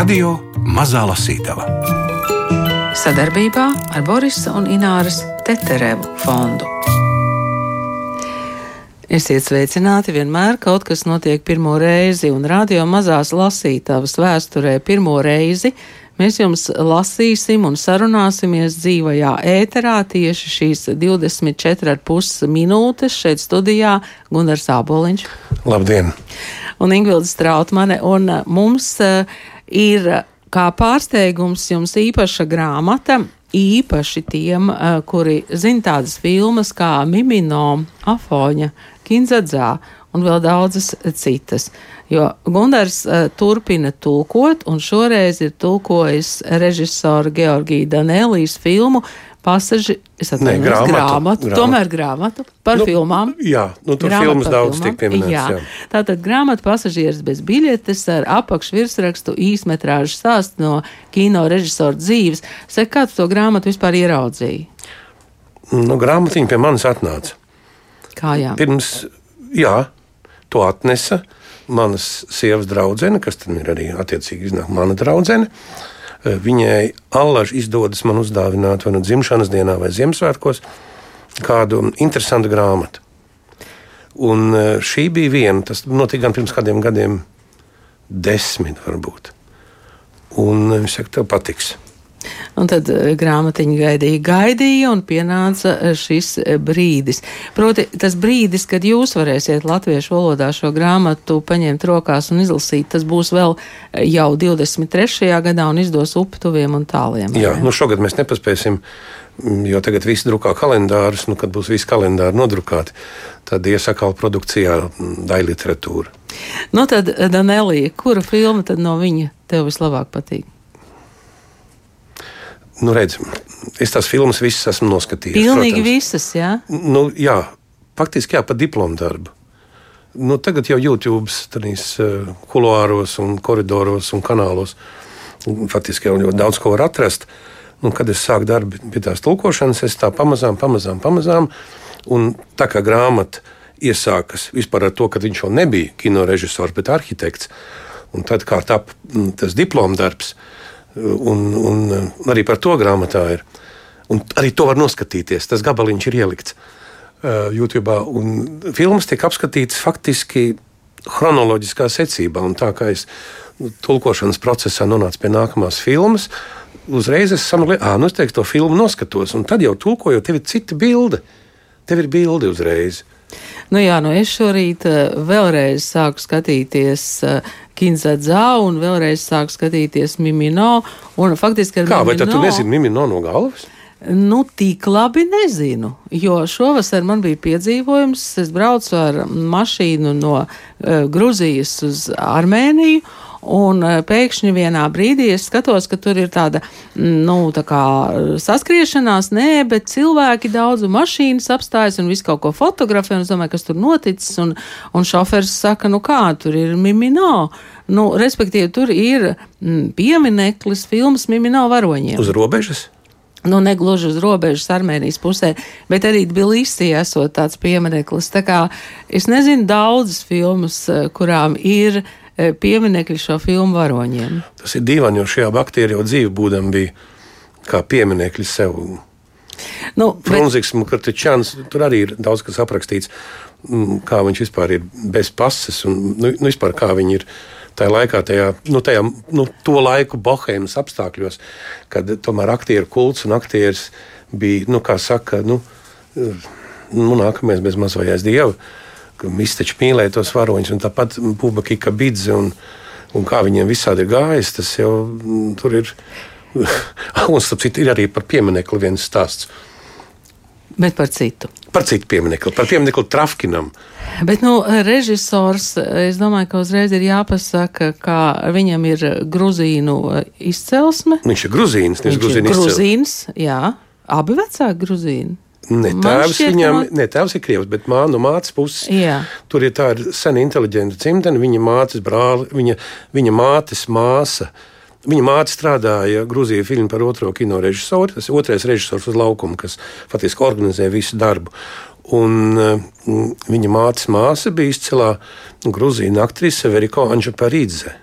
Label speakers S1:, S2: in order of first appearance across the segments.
S1: Radio Mazā Lasītava
S2: sadarbībā ar Borisa un Ināras Teterevu fondu. Esiet sveicināti, vienmēr kaut kas notiek pirmo reizi, un radio mazās lasītavas vēsturē pirmo reizi mēs jums lasīsim un sarunāsimies dzīvajā ēterā tieši šīs 24,5 minūtes šeit studijā Gunārs Āboliņš.
S3: Labdien!
S2: Un Ingvilda Strautmane, un mums uh, ir kā pārsteigums jums īpaša grāmata. Īpaši tiem, uh, kuri zina tādas filmas kā Mimino, Afoņa, Kinzadzā un vēl daudzas citas. Jo Gunārs uh, turpina tulkot, un šoreiz ir tulkojis režisora Georgija Danēlijas filmu pasaži, es atvainojos, grāmatu, grāmatu, grāmatu, tomēr grāmatu par
S3: nu,
S2: filmām.
S3: Jā, nu tur grāmatu filmas daudz filmām. tiek pieminēts. Jā. jā.
S2: Tātad grāmata pasažieris bez biļetes ar apakšvirsrakstu īsmetrāžu stāstu no kino režisora dzīves. Saka, kā tu to grāmatu vispār ieraudzīji?
S3: Nu, grāmatiņa pie manis atnāca.
S2: Kā jā?
S3: Pirms, jā, to atnesa manas sievas draudzene, kas tad ir arī attiecīgi iznāk mana draudzene. Uh, viņai allaž izdodas man uzdāvināt vai nu dzimšanas dienā vai Ziemassvētkos kādu interesantu grāmatu. Un eh, šī bija viena, tas notika gan pirms kādiem gadiem, desmit varbūt. Un eh, viņš saka, tev patiks.
S2: Un tad eh, grāmatiņa gaidīja, gaidīja, un pienāca eh, šis eh, brīdis. Proti, tas brīdis, kad jūs varēsiet latviešu valodā šo grāmatu paņemt rokās un izlasīt, tas būs vēl jau 23. gadā un izdos uptuviem un tāliem.
S3: Jā, nu šogad mēs nepaspēsim. Mm, jo tagad viss drukā kalendārus, nu, kad būs visi kalendāri nodrukāti, tad iesakāla produkcijā mm, daļa literatūra.
S2: Nu tad, Danelija, kura filma tad no viņa tev vislabāk patīk?
S3: Nu, redz, es tās filmas visas esmu noskatījies.
S2: Pilnīgi protams. visas, jā?
S3: Nu, jā, faktiski jā, pa diplomu darbu. Nu, tagad jau YouTube tādīs uh, kuloāros un koridoros un kanālos faktiski jau ļoti daudz ko var atrast. Nu, kad es sāku darbu pie tās tulkošanas, es tā pamazām, pamazām, pamazām, un tā kā grāmata iesākas vispār ar to, ka viņš jau nebija kino režisors, bet arhitekts, un tad kā tap tas diplomu darbs, uh, Un, un arī par to grāmatā ir. Un arī to var noskatīties. Tas gabaliņš ir ielikts uh, YouTube. Un filmas tiek apskatītas faktiski chronoloģiskā secībā. Un tā kā es tulkošanas procesā nonācu pie nākamās filmas, uzreiz es saprotu, ah, nu es teiktu, to filmu noskatos. Un tad jau tulkojot, tev ir cita bilde. Tev ir bilde uzreiz.
S2: Nu jā, nu es šorīt uh, vēlreiz sāku skatīties uh, Kinzadzā un vēlreiz sāku skatīties Mimino. Un faktiski ar
S3: Kā,
S2: Mimino,
S3: vai tad tu nezini Mimino no galvas?
S2: Nu, tik labi nezinu, jo šovasar man bija piedzīvojums. Es braucu ar mašīnu no uh, Gruzijas uz Armēniju, Un eh, pēkšņi vienā brīdī es skatos, ka tur ir tāda, mm, nu, tā kā saskriešanās, nē, bet cilvēki daudz mašīnas apstājas un visu kaut ko fotografē, un es domāju, kas tur noticis, un, un šofers saka, nu kā, tur ir mimino. Nu, respektīvi, tur ir mm, piemineklis filmas mimino varoņiem.
S3: Uz robežas?
S2: nu, negluži uz robežas Armēnijas pusē, bet arī Tbilisī esot tāds piemineklis. Tā kā es nezinu daudzas filmas, eh, kurām ir E, pieminekļi šo filmu varoņiem.
S3: Tas ir dīvaini, jo šajā aktieru jau dzīve būdam bija kā pieminekļi sev. Nu, Frunziks, bet... Kratičāns, tur arī ir daudz kas aprakstīts, kā viņš vispār ir bez pases un nu, nu, vispār kā viņi ir tajā laikā, tajā, nu, tajā, nu, to laiku bohēmas apstākļos, kad tomēr aktieru kults un aktieris bija, nu, kā saka, nu, nu nākamais bez mazvajās dieva Viņš taču mīlēja tos varoņus, un tāpat Bubaka Kika Bidze un, un kā viņiem visādi ir gājis, tas jau mm, tur ir. un starp citu ir arī par pieminiektu viens stāsts.
S2: Bet par citu.
S3: Par citu pieminiektu, par pieminiektu Trafkinam.
S2: Bet, nu, režisors, es domāju, ka uzreiz ir jāpasaka, ka viņam ir gruzīnu izcelsme.
S3: Viņš ir gruzīns, nevis
S2: gruzīns. Gruzīns, jā. Abi vecāki gruzīni.
S3: Ne, tēvs viņam, no... ne, tēvs ir krievs, bet mā, no mātes puses. Jā. Tur ir tā ir sena inteliģenta dzimtene, viņa mātes brāli, viņa, viņa mātes māsa. Viņa māte strādāja Grūzijā filmā par otro kino režisoru. Tas ir otrais režisors uz laukuma, kas faktiski organizē visu darbu. Un, mm, viņa mātes māsa bija izcilā Grūzīna aktrise Veriko Anģa Parīdze.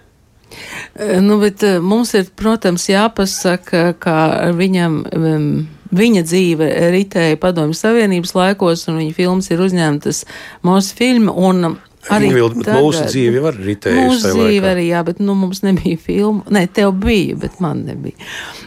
S2: Nu, bet mums ir, protams, jāpasaka, ka viņam. Um, Viņa dzīve ritēja Padomju Savienības laikos, un viņa filmas ir uzņemtas mūsu filmu.
S3: Arī Ingvilda, tagad, mūsu dzīve var ritējusi.
S2: Mūsu dzīve arī, jā, bet nu, mums nebija filmu. Nē, tev bija, bet man nebija.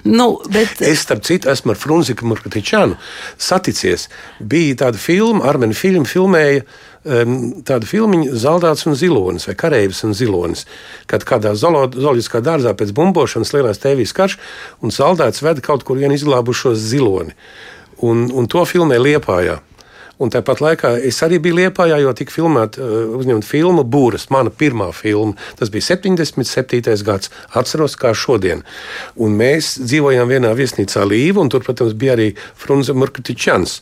S2: Nu, bet...
S3: Es, starp citu, esmu ar Frunziku Murkatičānu saticies. Bija tāda filma, Armeni filma filmēja um, tādu filmu Zaldāts un Zilonis vai Kareivis un Zilonis. Kad kādā zooloģiskā dārzā pēc bumbošanas lielās tēvijas karš un Zaldāts veda kaut kur vien izglābušos ziloni. Un, un to filmē Liepājā. Un tāpat laikā es arī biju Liepājā, jo tika filmēta, uh, uzņemta filma Būras, mana pirmā filma. Tas bija 77. gads, atceros kā šodien. Un mēs dzīvojām vienā viesnīcā Līva, un tur, protams, bija arī Frunze Murkatičans.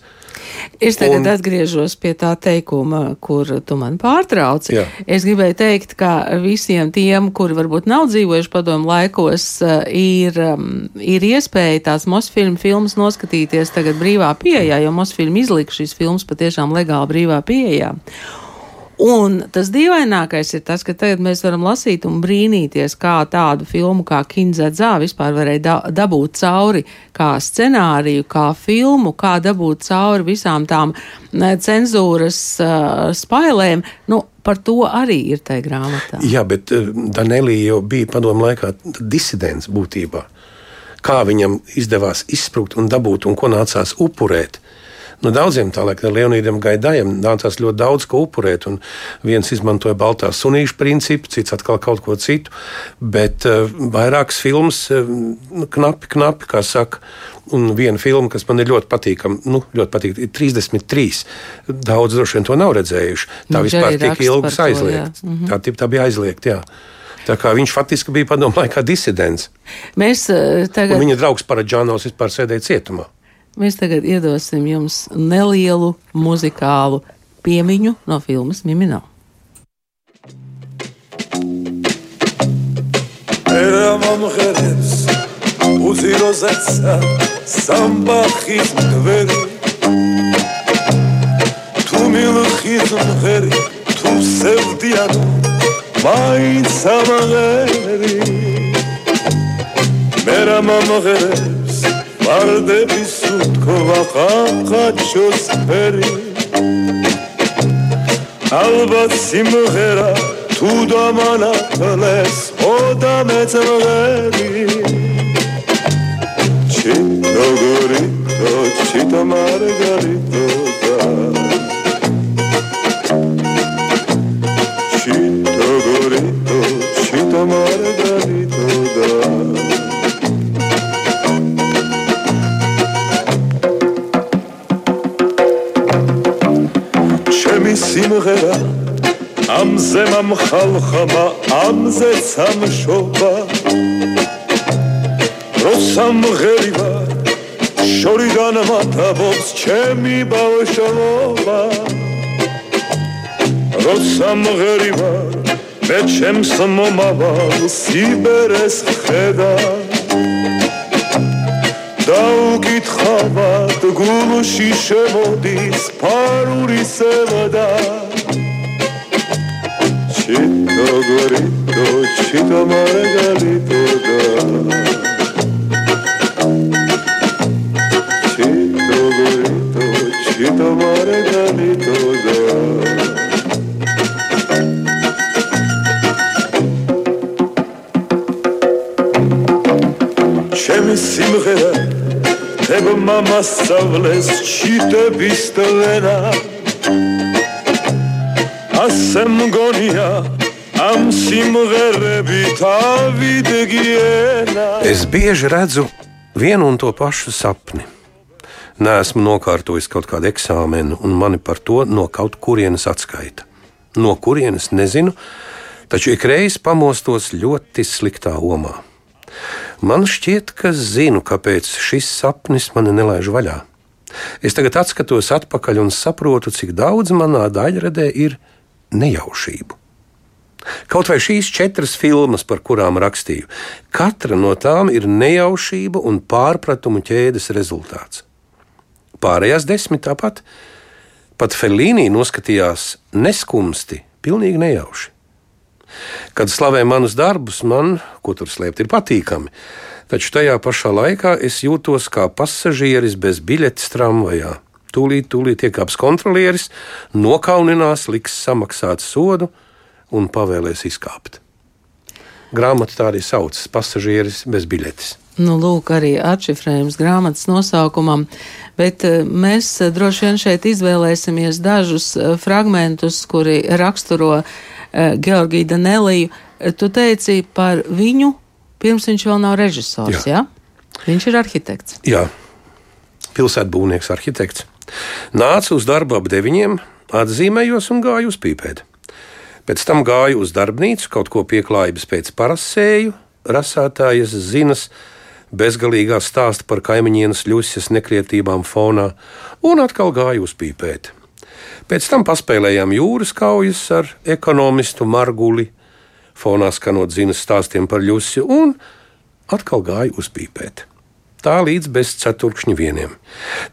S2: Es tagad un, atgriežos pie tā teikuma, kur tu man pārtrauci. Jā. Es gribēju teikt, ka visiem tiem, kuri varbūt nav dzīvojuši padomu laikos, eh, ir, um, ir iespēja tās Mosfilmu filmas noskatīties tagad brīvā pieejā, jo Mosfilmu izlika šīs filmas patiešām legāli brīvā pieejā. Un tas dīvainākais ir tas, ka tagad mēs varam lasīt un brīnīties, kā tādu filmu kā Kinzadzā vispār varēja da dabūt cauri kā scenāriju, kā filmu, kā dabūt cauri visām tām cenzūras uh, spailēm. Nu, par to arī ir tajā grāmatā.
S3: Jā, bet uh, Danelī jau bija padomu laikā disidents būtībā. Kā viņam izdevās izsprukt un dabūt un ko nācās upurēt. Nu, daudziem tā laikam, Leonīdam Gaidājam nācās ļoti daudz ko upurēt. Viens izmantoja baltā sunīšu principu, cits atkal kaut ko citu. Bet uh, vairākas filmas, uh, knapi, knapi, kā saka. Un viena filma, kas man ir ļoti patīkama, nu, ļoti patīk, ir 33. Daudz droši vien to nav redzējuši. Tā nu, vispār tika ilgi aizliegta. Mm -hmm. tā, tā bija aizliegta, jā. Tā kā viņš faktiski bija padomu laikā disidents.
S2: Mēs, uh, tagad... Un
S3: viņa draugs Paradžānos vispār sēdēja cietumā.
S2: Mēs tagad iedosim jums nelielu muzikālu piemiņu no filmas Mimino.
S4: Éramos mujeres, pusimos esa samba gizmgveri. Tu milu gizmgveri, tu sevdiyanu, main sama gveri. Éramos mujeres, ვარდების უთქვა ხაყაჩოს ფერი. ალბათ სიმღერა თუ დამანათლეს ოდა მეწმღერი ჩი როგორი ჩიტა მარგარიტო. ამზე მომხალხმა ამზე სამშობა. როსამღერია შორიდან მათაბობს ჩემი ბავშვობა. როსამღერია მე ჩემს მომავალ სიბერეს ხედა. დაუკითხავად გულში შემოდის ფარული სევდა როგორი დოჩი და მარგალიტო და ჩი როგორი დოჩი და მარგალიტო და ჩემი სიმღერა ebo mama savles chite bistelena ასე მგონია
S3: Es bieži redzu vienu un to pašu sapni. Nesmu nokārtojis kaut kādu eksāmenu, un mani par to no kaut kurienes atskaita. No kurienes nezinu, taču ikreiz pamostos ļoti sliktā omā. Man šķiet, ka zinu, kāpēc šis sapnis mani nelaiž vaļā. Es tagad atskatos atpakaļ un saprotu, cik daudz manā daļradē ir nejaušību. Kaut vai šīs četras filmas, par kurām rakstīju, katra no tām ir nejaušība un pārpratumu ķēdes rezultāts. Pārējās desmit tāpat. Pat Felīnī noskatījās neskumsti, pilnīgi nejauši. Kad slavē manus darbus, man, ko tur slēpt, ir patīkami. Taču tajā pašā laikā es jūtos kā pasažieris bez biļetes tramvajā. Tūlīt, tūlīt iekāps kontrolieris, nokauninās, liks samaksāt sodu un pavēlēs izkāpt. Grāmata tā arī saucas - pasažieris bez biļetes.
S2: Nu, lūk, arī atšifrējums grāmatas nosaukumam, bet eh, mēs eh, droši vien šeit izvēlēsimies dažus eh, fragmentus, kuri raksturo Georgiju Daneliju. Tu teici par viņu, pirms viņš vēl nav režisors, jā? Ja? Viņš ir arhitekts.
S3: Jā, pilsētbūvnieks, arhitekts. Nāca uz darbu ap deviņiem, atzīmējos un gāju uz pīpēdi. Pēc tam gāju uz darbnīcu, kaut ko pieklājības pēc parasēju, rasātājas zinas, bezgalīgā stāsta par kaimiņienes ļusjas nekrietībām fonā, un atkal gāju uzpīpēt. Pēc tam paspēlējām jūras kaujas ar ekonomistu Marguli, fonā skanot zinas stāstiem par ļusju, un atkal gāju uzpīpēt. Tā līdz bez ceturkšņa vieniem.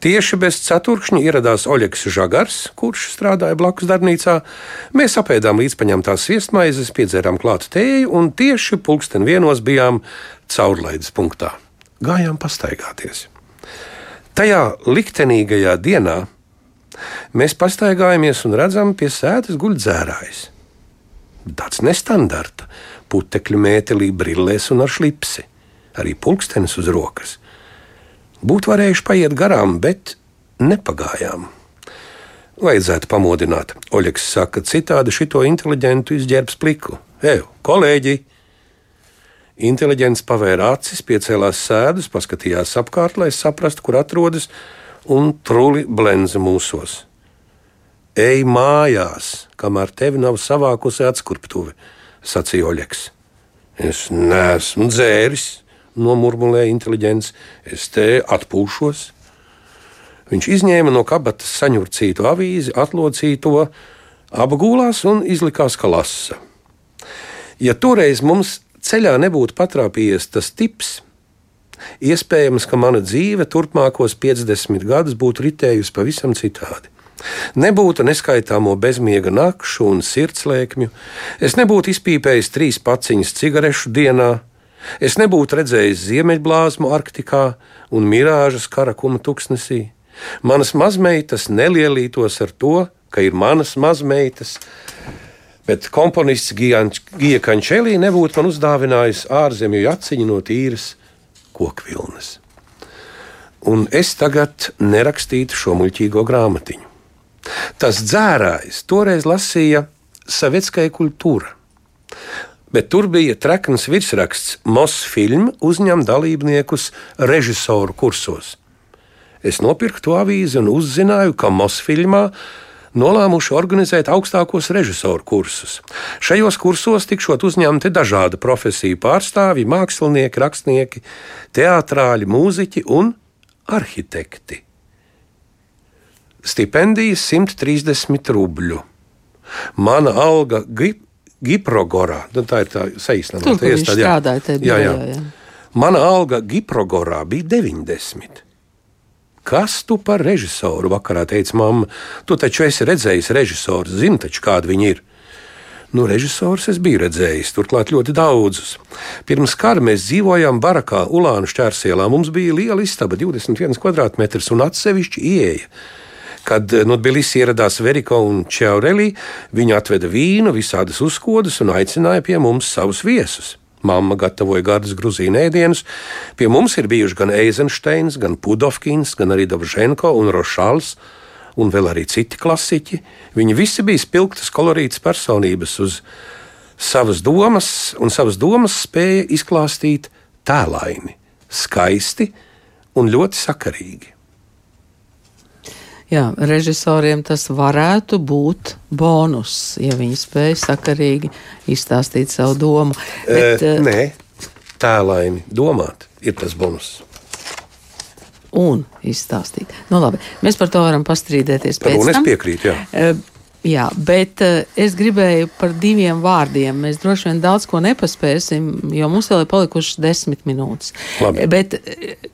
S3: Tieši bez ceturkšņa ieradās Oļegs Žagars, kurš strādāja blakus darbnīcā. Mēs apēdām līdzpaņemtās viesmaizes, piedzērām klātu tēju un tieši pulksten vienos bijām caurlaides punktā gājām pastaigāties. Tajā liktenīgajā dienā mēs pastaigājamies un redzam, pie sēdes guļ dzērājs. Tāds nestandarta, putekļu mētelī, brillēs un ar šlipsi, arī pulkstenis uz rokas. Būtu varējuši paiet garām, bet nepagājām. Vajadzētu pamodināt. Oļegs saka, citādi šito inteliģentu izģērbs pliku. Ej, kolēģi! Inteliģents pavēra acis, piecēlās sēdus, paskatījās apkārt, lai saprastu, kur atrodas, un truli blenza mūsos. Ej mājās, kamēr tevi nav savākusi atskurptuve, sacīja Oļeks. Es neesmu dzēris, nomurmulēja inteliģents, es te atpūšos. Viņš izņēma no kabatas saņurcītu avīzi, atlocīja to, apgūlās un izlikās, ka lasa. Ja toreiz mums ceļā nebūtu patrāpījies tas tips, iespējams, ka mana dzīve turpmākos 50 gadus būtu ritējusi pavisam citādi. Nebūtu neskaitāmo bezmiega nakšu un sirdslēkmju, es nebūtu izpīpējis trīs paciņas cigarešu dienā, es nebūtu redzējis ziemeļblāzmu Arktikā un mirāžas karakuma tuksnesī. Manas mazmeitas nelielītos ar to, ka ir manas mazmeitas, Bet komponists Gija Kančēlī nebūtu man uzdāvinājis ārzemju jaciņu no tīras kokvilnes. Un es tagad nerakstītu šo muļķīgo grāmatiņu. Tas dzērājs toreiz lasīja Savietskai kultūra. Bet tur bija trekns virsraksts Mosfilm uzņem dalībniekus režisoru kursos. Es nopirku to avīzi un uzzināju, ka Mosfilmā nolēmuši organizēt augstākos režisoru kursus. Šajos kursos tikšot uzņemti dažādu profesiju pārstāvji, mākslinieki, rakstnieki, teātrāļi, mūziķi un arhitekti. Stipendijas 130 rubļu. Mana alga Giprogorā, nu, tā ir tā saīsinājuma
S2: iestāde. Jā, jā. jā, jā.
S3: Mana alga Giprogorā bija 90. Kas tu par režisoru vakarā teica mamma? Tu taču esi redzējis režisoru, zini taču, kādi viņi ir. Nu, režisors es biju redzējis, turklāt ļoti daudzus. Pirms kara mēs dzīvojām barakā Ulānu šķērsielā. Mums bija liela istaba, 21 km2 un atsevišķa ieeja. Kad no Tbilisi ieradās Veriko un Čaurelī, viņi atveda vīnu, visādas uzkodas un aicināja pie mums savus viesus. Mamma gatavoja gardus grūzīnu ēdienus. Pie mums ir bijuši gan Eizensteins, gan Pudovkins, gan arī Dovženko un Rošāls, un vēl arī citi klasiķi. Viņi visi bija spilgtas, kolorītas personības uz savas domas, un savas domas spēja izklāstīt tēlaini, skaisti un ļoti sakarīgi.
S2: Jā, režisoriem tas varētu būt bonus, ja viņi spēj sakarīgi izstāstīt savu domu.
S3: Bet, e, nē, tēlaini domāt ir tas bonus.
S2: Un izstāstīt. Nu, labi, mēs par to varam pastrīdēties.
S3: Par to es piekrītu. Jā. E,
S2: Jā, bet es gribēju par diviem vārdiem. Mēs droši vien daudz ko nepaspēsim, jo mums vēl ir palikušas desmit minūtes.
S3: Labi.
S2: Bet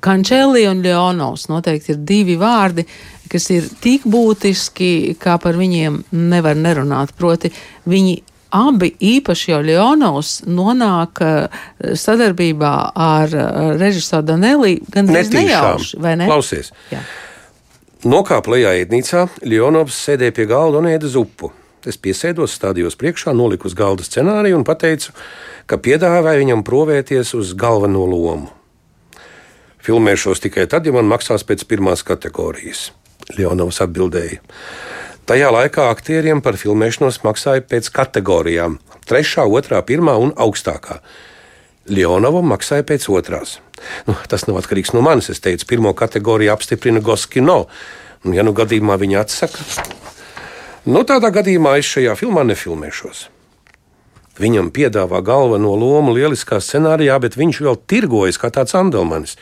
S2: Kančēlī un Leonovs noteikti ir divi vārdi, kas ir tik būtiski, kā par viņiem nevar nerunāt. Proti, viņi abi īpaši jau Leonovs nonāk uh, sadarbībā ar uh, režisoru Danelī gan nejauši, vai ne?
S3: Klausies.
S2: Jā.
S3: Nokāpa lejā ēdnīcā, Leonovs sēdēja pie galda un ēda zupu. Es piesēdos, stādījos priekšā, noliku uz galda scenāriju un pateicu, ka piedāvāju viņam provēties uz galveno lomu. Filmēšos tikai tad, ja man maksās pēc pirmās kategorijas. Leonovs atbildēja. Tajā laikā aktieriem par filmēšanos maksāja pēc kategorijām - trešā, otrā, pirmā un augstākā. Leonovam maksāja pēc otrās. Nu, tas nav atkarīgs no manis. Es teicu, pirmo kategoriju apstiprina Goskino. Un, ja nu gadījumā viņi atsaka, nu, tādā gadījumā es šajā filmā nefilmēšos. Viņam piedāvā galveno lomu lieliskā scenārijā, bet viņš vēl tirgojas kā tāds andelmanis.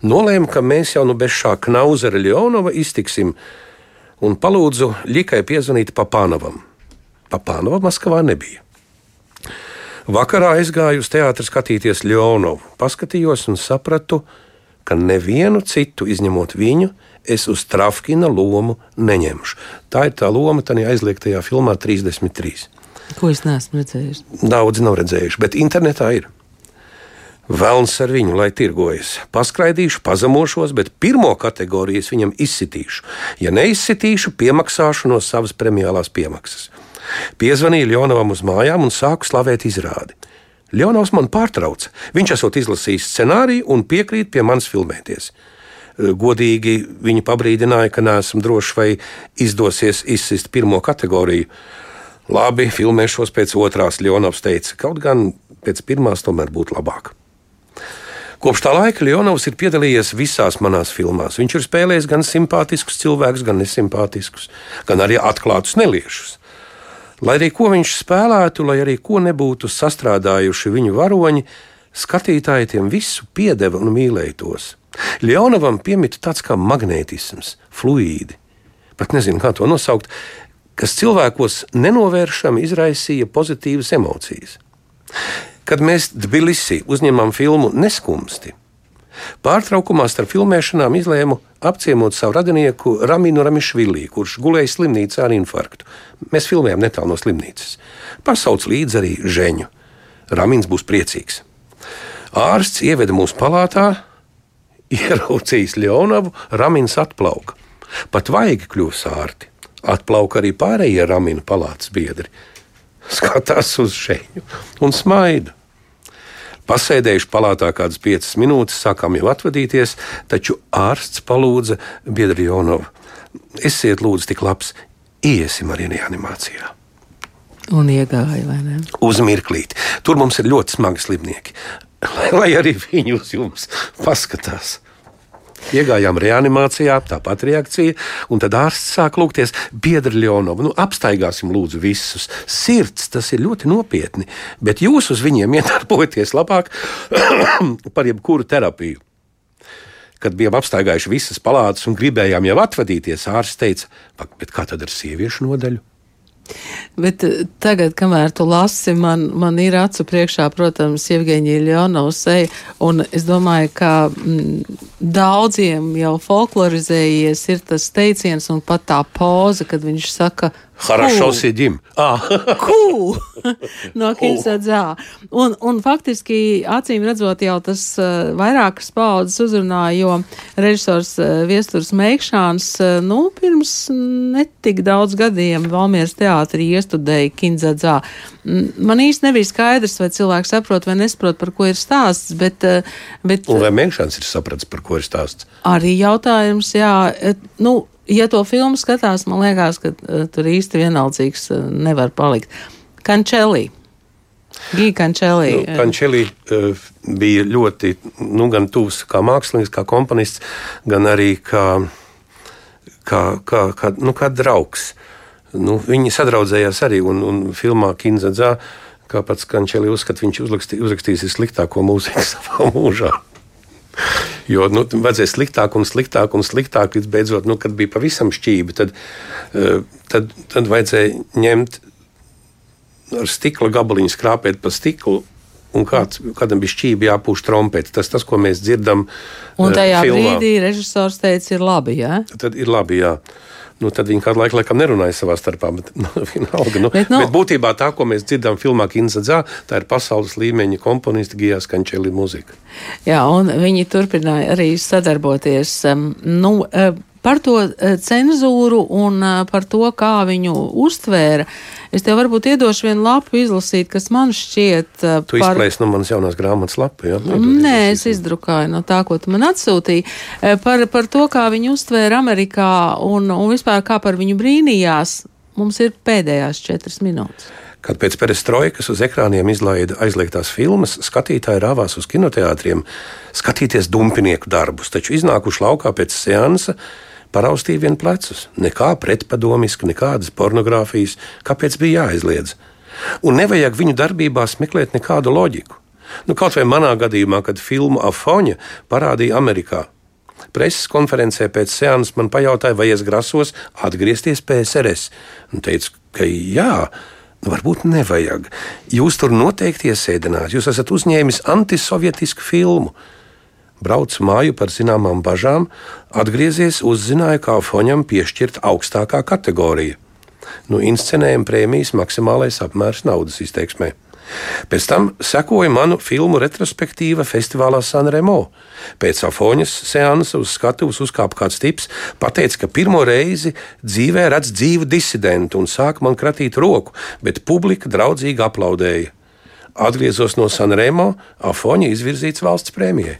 S3: Nolēma, ka mēs jau nu bez šā knauzera Leonova iztiksim, un palūdzu Likai piezvanīt Papānovam. Papānova Maskavā nebija. Vakarā aizgāju uz teātri skatīties Leonovu. Paskatījos un sapratu, ka nevienu citu izņemot viņu, es uz Trafkina lomu neņemšu. Tā ir tā loma tajā aizliegtajā filmā 33.
S2: Ko es neesmu redzējis?
S3: Daudzi nav redzējuši, bet internetā ir. Velns ar viņu, lai tirgojas. Paskraidīšu, pazemošos, bet pirmo kategoriju es viņam izsitīšu. Ja neizsitīšu, piemaksāšu no savas premiālās piemaksas. Piezvanīju Leonovam uz mājām un sāku slavēt izrādi. Leonovs man pārtrauca. Viņš esot izlasījis scenāriju un piekrīt pie manis filmēties. Godīgi viņi pabrīdināja, ka neesmu drošs, vai izdosies izsist pirmo kategoriju. Labi, filmēšos pēc otrās, Leonovs teica, kaut gan pēc pirmās tomēr būtu labāk. Kopš tā laika Leonovs ir piedalījies visās manās filmās. Viņš ir spēlējis gan simpātiskus cilvēkus, gan nesimpātiskus, gan arī atklātus neliešus. Lai arī ko viņš spēlētu, lai arī ko nebūtu sastrādājuši viņu varoņi, skatītāji tiem visu piedeva un mīlēja tos. Leonovam piemita tāds kā magnētisms, fluīdi, pat nezinu, kā to nosaukt, kas cilvēkos nenovēršami izraisīja pozitīvas emocijas. Kad mēs Tbilisi uzņemam filmu Neskumsti, Pārtraukumā starp filmēšanām izlēmu apciemot savu radinieku Raminu Ramišvili, kurš gulēja slimnīcā ar infarktu. Mēs filmējām netālu no slimnīcas. Pasauc līdzi arī Žeņu. Ramins būs priecīgs. Ārsts ieveda mūsu palātā, ieraudzījis Leonavu, Ramins atplauka. Pat vaigi kļuva sārti. Atplauka arī pārējie Ramina palātas biedri. Skatās uz Žeņu un smaida. Pasēdējuši palātā kādas piecas minūtes, sākām jau atvadīties, taču ārsts palūdza biedri Jonovu. Esiet lūdzu tik labs, iesim arī reanimācijā.
S2: Un iegāja, vai ne?
S3: Uz mirklīti. Tur mums ir ļoti smagi slimnieki. Lai, lai arī viņi uz jums paskatās. Iegājām reanimācijā, tāpat reakcija, un tad ārsts sāk lūgties, biedri Leonova, nu apstaigāsim lūdzu visus. Sirds tas ir ļoti nopietni, bet jūs uz viņiem iedarbojaties labāk par jebkuru terapiju. Kad bijām apstaigājuši visas palātas un gribējām jau atvadīties, ārsts teica, kā tad ar sieviešu nodaļu?
S2: Bet eh, tagad, kamēr tu lasi, man, man ir acu priekšā, protams, Jevgeņija Ļonovs seja, un es domāju, ka m, mm, daudziem jau folklorizējies ir tas teiciens un pat tā poza, kad viņš saka,
S3: Хорошо сидим.
S2: Ah. Kū! no Kinsadzā. Un, un faktiski, acīm redzot, jau tas uh, vairākas paudzes uzrunāja, jo režisors uh, Viesturs Meikšāns, uh, nu, pirms netik daudz gadiem Valmieras teātrī iestudēja Kinsadzā. Man īsti nebija skaidrs, vai cilvēks saprot vai nesaprot, par ko ir stāsts, bet. Uh, bet
S3: un vai Meikšāns ir sapratis, par ko ir stāsts?
S2: Arī jautājums, jā. Nu, ja to filmu skatās, man liekas, ka uh, tur īsti vienaldzīgs uh, nevar palikt. Kančelī. Gija Kančelī.
S3: Nu, Kančelī uh, bija ļoti, nu, gan tuvs kā mākslinieks, kā komponists, gan arī kā, kā, kā, kā, nu, kā draugs. Nu, viņi sadraudzējās arī un, un filmā Kinzadzā, kā pats Kančelī uzskata, viņš uzrakstījis sliktāko mūziku savā mūžā. Jo nu, vajadzēja sliktāk un sliktāk un sliktāk, līdz beidzot, nu, kad bija pavisam šķība, tad, eh, tad, tad vajadzēja ņemt ar stikla gabaliņu, skrāpēt pa stiklu. Un kāds, kādam bija šķīvi jāpūš trompeti. Tas, tas, ko mēs dzirdam.
S2: Un
S3: eh,
S2: tajā
S3: filmā.
S2: brīdī režisors teica, ir labi. Ja?
S3: Tad ir labi, jā. Nu, tad viņi kādu laiku laikam nerunāja savā starpā. Bet, nu, vienalga, nu, bet, nu, bet būtībā tā, ko mēs dzirdam filmā Kinzadzā, tā ir pasaules līmeņa komponista Gijās Kančēlī mūzika.
S2: Jā, un viņi turpināja arī sadarboties. Um, nu, uh, Par to uh, cenzūru un uh, par to, kā viņu uztvēra. Es tev varbūt iedošu vienu lapu izlasīt, kas man šķiet.
S3: Tu par... izplēsi no manas jaunās grāmatas lapu, jā?
S2: Ja? Nē, es izdrukāju no tā, ko tu man atsūtīji. Par, par to, kā viņu uztvēra Amerikā un, un vispār kā par viņu brīnījās. Mums ir pēdējās četras minūtes.
S3: Kad pēc perestroikas uz ekrāniem izlaida aizliegtās filmas, skatītāji rāvās uz kinoteātriem skatīties dumpinieku darbus, taču iznākuši laukā pēc seansa paraustīja vien plecus. Nekā pretpadomiska, nekādas pornogrāfijas, kāpēc bija jāaizliedz. Un nevajag viņu darbībās meklēt nekādu loģiku. Nu, kaut vai manā gadījumā, kad filmu Afoņa parādīja Amerikā. Preses konferencē pēc seanses man pajautāja, vai es grasos atgriezties PSRS. Un teicu, ka jā, Nu, varbūt nevajag. Jūs tur noteikti iesēdināt. Jūs esat uzņēmis antisovietisku filmu. Brauc māju par zināmām bažām, atgriezies, uzzināja, kā foņam piešķirt augstākā kategorija. Nu, inscenējuma prēmijas maksimālais apmērs naudas izteiksmē. Pēc tam sekoja manu filmu retrospektīva festivālā Sanremo. Pēc afoņas seansa uz skatuves uzkāpa kāds tips, pateica, ka pirmo reizi dzīvē redz dzīvu disidentu un sāk man kratīt roku, bet publika draudzīgi aplaudēja. Atgriezos no Sanremo, afoņa izvirzīts valsts prēmijai.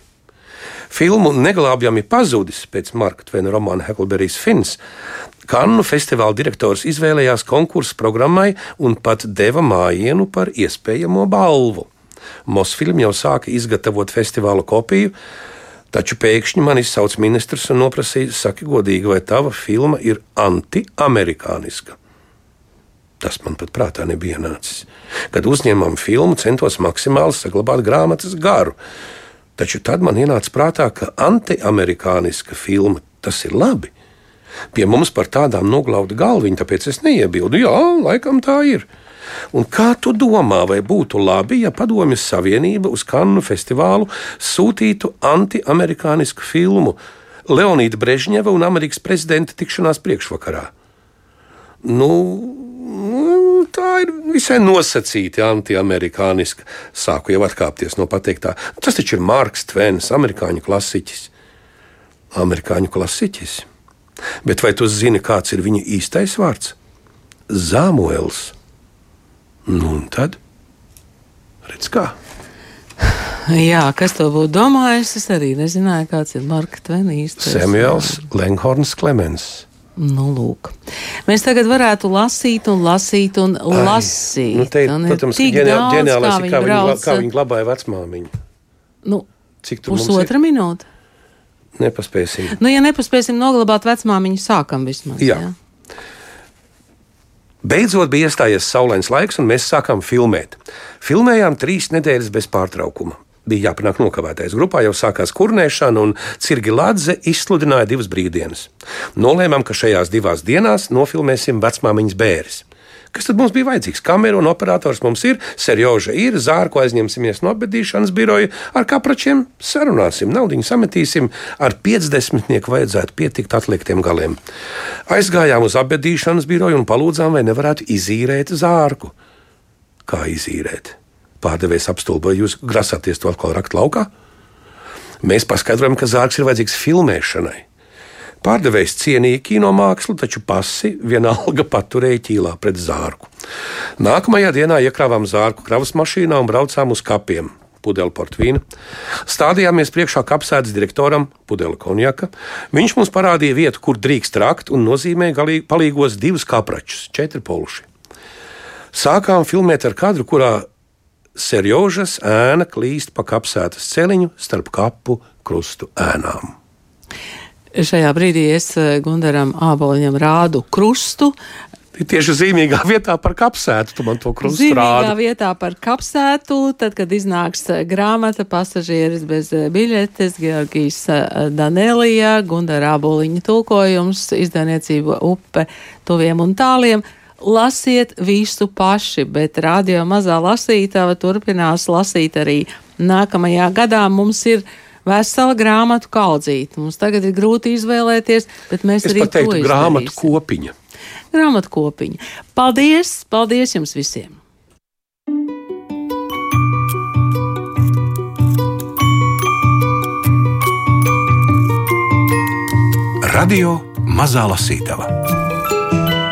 S3: Filmu Neglābjami pazudis pēc Marka Tvena romāna Heklberijas Fins Kannu festivāla direktors izvēlējās konkursu programmai un pat deva mājienu par iespējamo balvu. Mosfilm jau sāka izgatavot festivāla kopiju, taču pēkšņi man izsauc ministrs un noprasīja, saki godīgi, vai tava filma ir anti-amerikāniska. Tas man pat prātā nebija nācis. Kad uzņēmām filmu, centos maksimāli saglabāt grāmatas garu. Taču tad man ienāca prātā, ka anti-amerikāniska filma tas ir labi. Pie mums par tādām noglauda galviņu, tāpēc es neiebildu. Jā, laikam tā ir. Un kā tu domā, vai būtu labi, ja Padomju Savienība uz Kannu festivālu sūtītu anti-amerikānisku filmu Leonīda Brežņeva un Amerikas prezidenta tikšanās priekšvakarā? Nu, tā ir visai nosacīta anti-amerikāniska. Sāku jau atkāpties no pateiktā. Tas taču ir Marks Tvens, amerikāņu klasiķis. Amerikāņu klasiķis. Bet vai tu zini, kāds ir viņa īstais vārds? Zāmuēls. Nu, un tad redz, kā.
S2: Jā, kas to būtu domājis? Es arī nezināju, kāds ir Marka Tvena īstais.
S3: Samuels Lenghorns Klemens.
S2: Nu, lūk. Mēs tagad varētu lasīt, un lasīt, un Ai, lasīt. Nu
S3: te, un protams, ģeniālais ir, kā viņi, brauca... kā viņi glabāja vecmāmiņu.
S2: Nu, Cik tur pusotra minūte?
S3: Nepaspēsim.
S2: Nu, ja nepaspēsim noglabāt vecmāmiņu, sākam vismaz.
S3: Jā. jā. Beidzot bija iestājies saulains laiks, un mēs sākām filmēt. Filmējām trīs nedēļas bez pārtraukuma. Bija jāpanāk nokavētais. Grupā jau sākās kurnēšana, un Cirgi Ladze izsludināja divas brīvdienas. Nolēmām, ka šajās divās dienās nofilmēsim vecmāmiņas bērres. Kas tad mums bija vajadzīgs? Kamera un operators mums ir, serioža ir, zārku aizņemsimies no apbedīšanas biroja, ar kapračiem sarunāsim, naudu sametīsim, ar 50 vajadzētu pietikt atliktiem galiem. Aizgājām uz apbedīšanas biroju un palūdzām, vai nevarētu izīrēt zārku. Kā izīrēt? Pārdevējs apstulboja, jūs grasāties to atkal rakt laukā? Mēs paskaidrojam, ka zārks ir vajadzīgs filmēšanai. Pārdevējs cienīja kino mākslu, taču pasi vienalga paturēja ķīlā pret zārku. Nākamajā dienā iekrāvām zārku kravas mašīnā un braucām uz kapiem. Pudeli portvīna. Stādījāmies priekšā kapsētas direktoram, pudeli konjaka. Viņš mums parādīja vietu, kur drīkst rakt, un nozīmēja galīgi palīgos divus kapračus, četri poluši. Sākām filmēt ar kadru, kurā seriožas ēna klīst pa kapsētas celiņu starp kapu krustu ēnām.
S2: Šajā brīdī es eh, Gundaram Āboliņam rādu krustu.
S3: Tieši zīmīgā vietā par kapsētu, tu man to krustu
S2: zīmīgā rādi. Zīmīgā vietā par kapsētu, tad, kad iznāks eh, grāmata pasažieris bez eh, biļetes, Georgijas Danelija, Gundara Āboliņa tulkojums, izdevniecība upe tuviem un tāliem lasiet visu paši, bet radio mazā lasītava turpinās lasīt arī nākamajā gadā. Mums ir vesela grāmatu kaudzīte. Mums tagad ir grūti izvēlēties, bet mēs
S3: Es
S2: arī
S3: teiktu,
S2: to
S3: grāmatu kopiņa.
S2: Grāmatu kopiņa. Paldies! Paldies jums visiem!
S1: Radio Mazā Lasītava.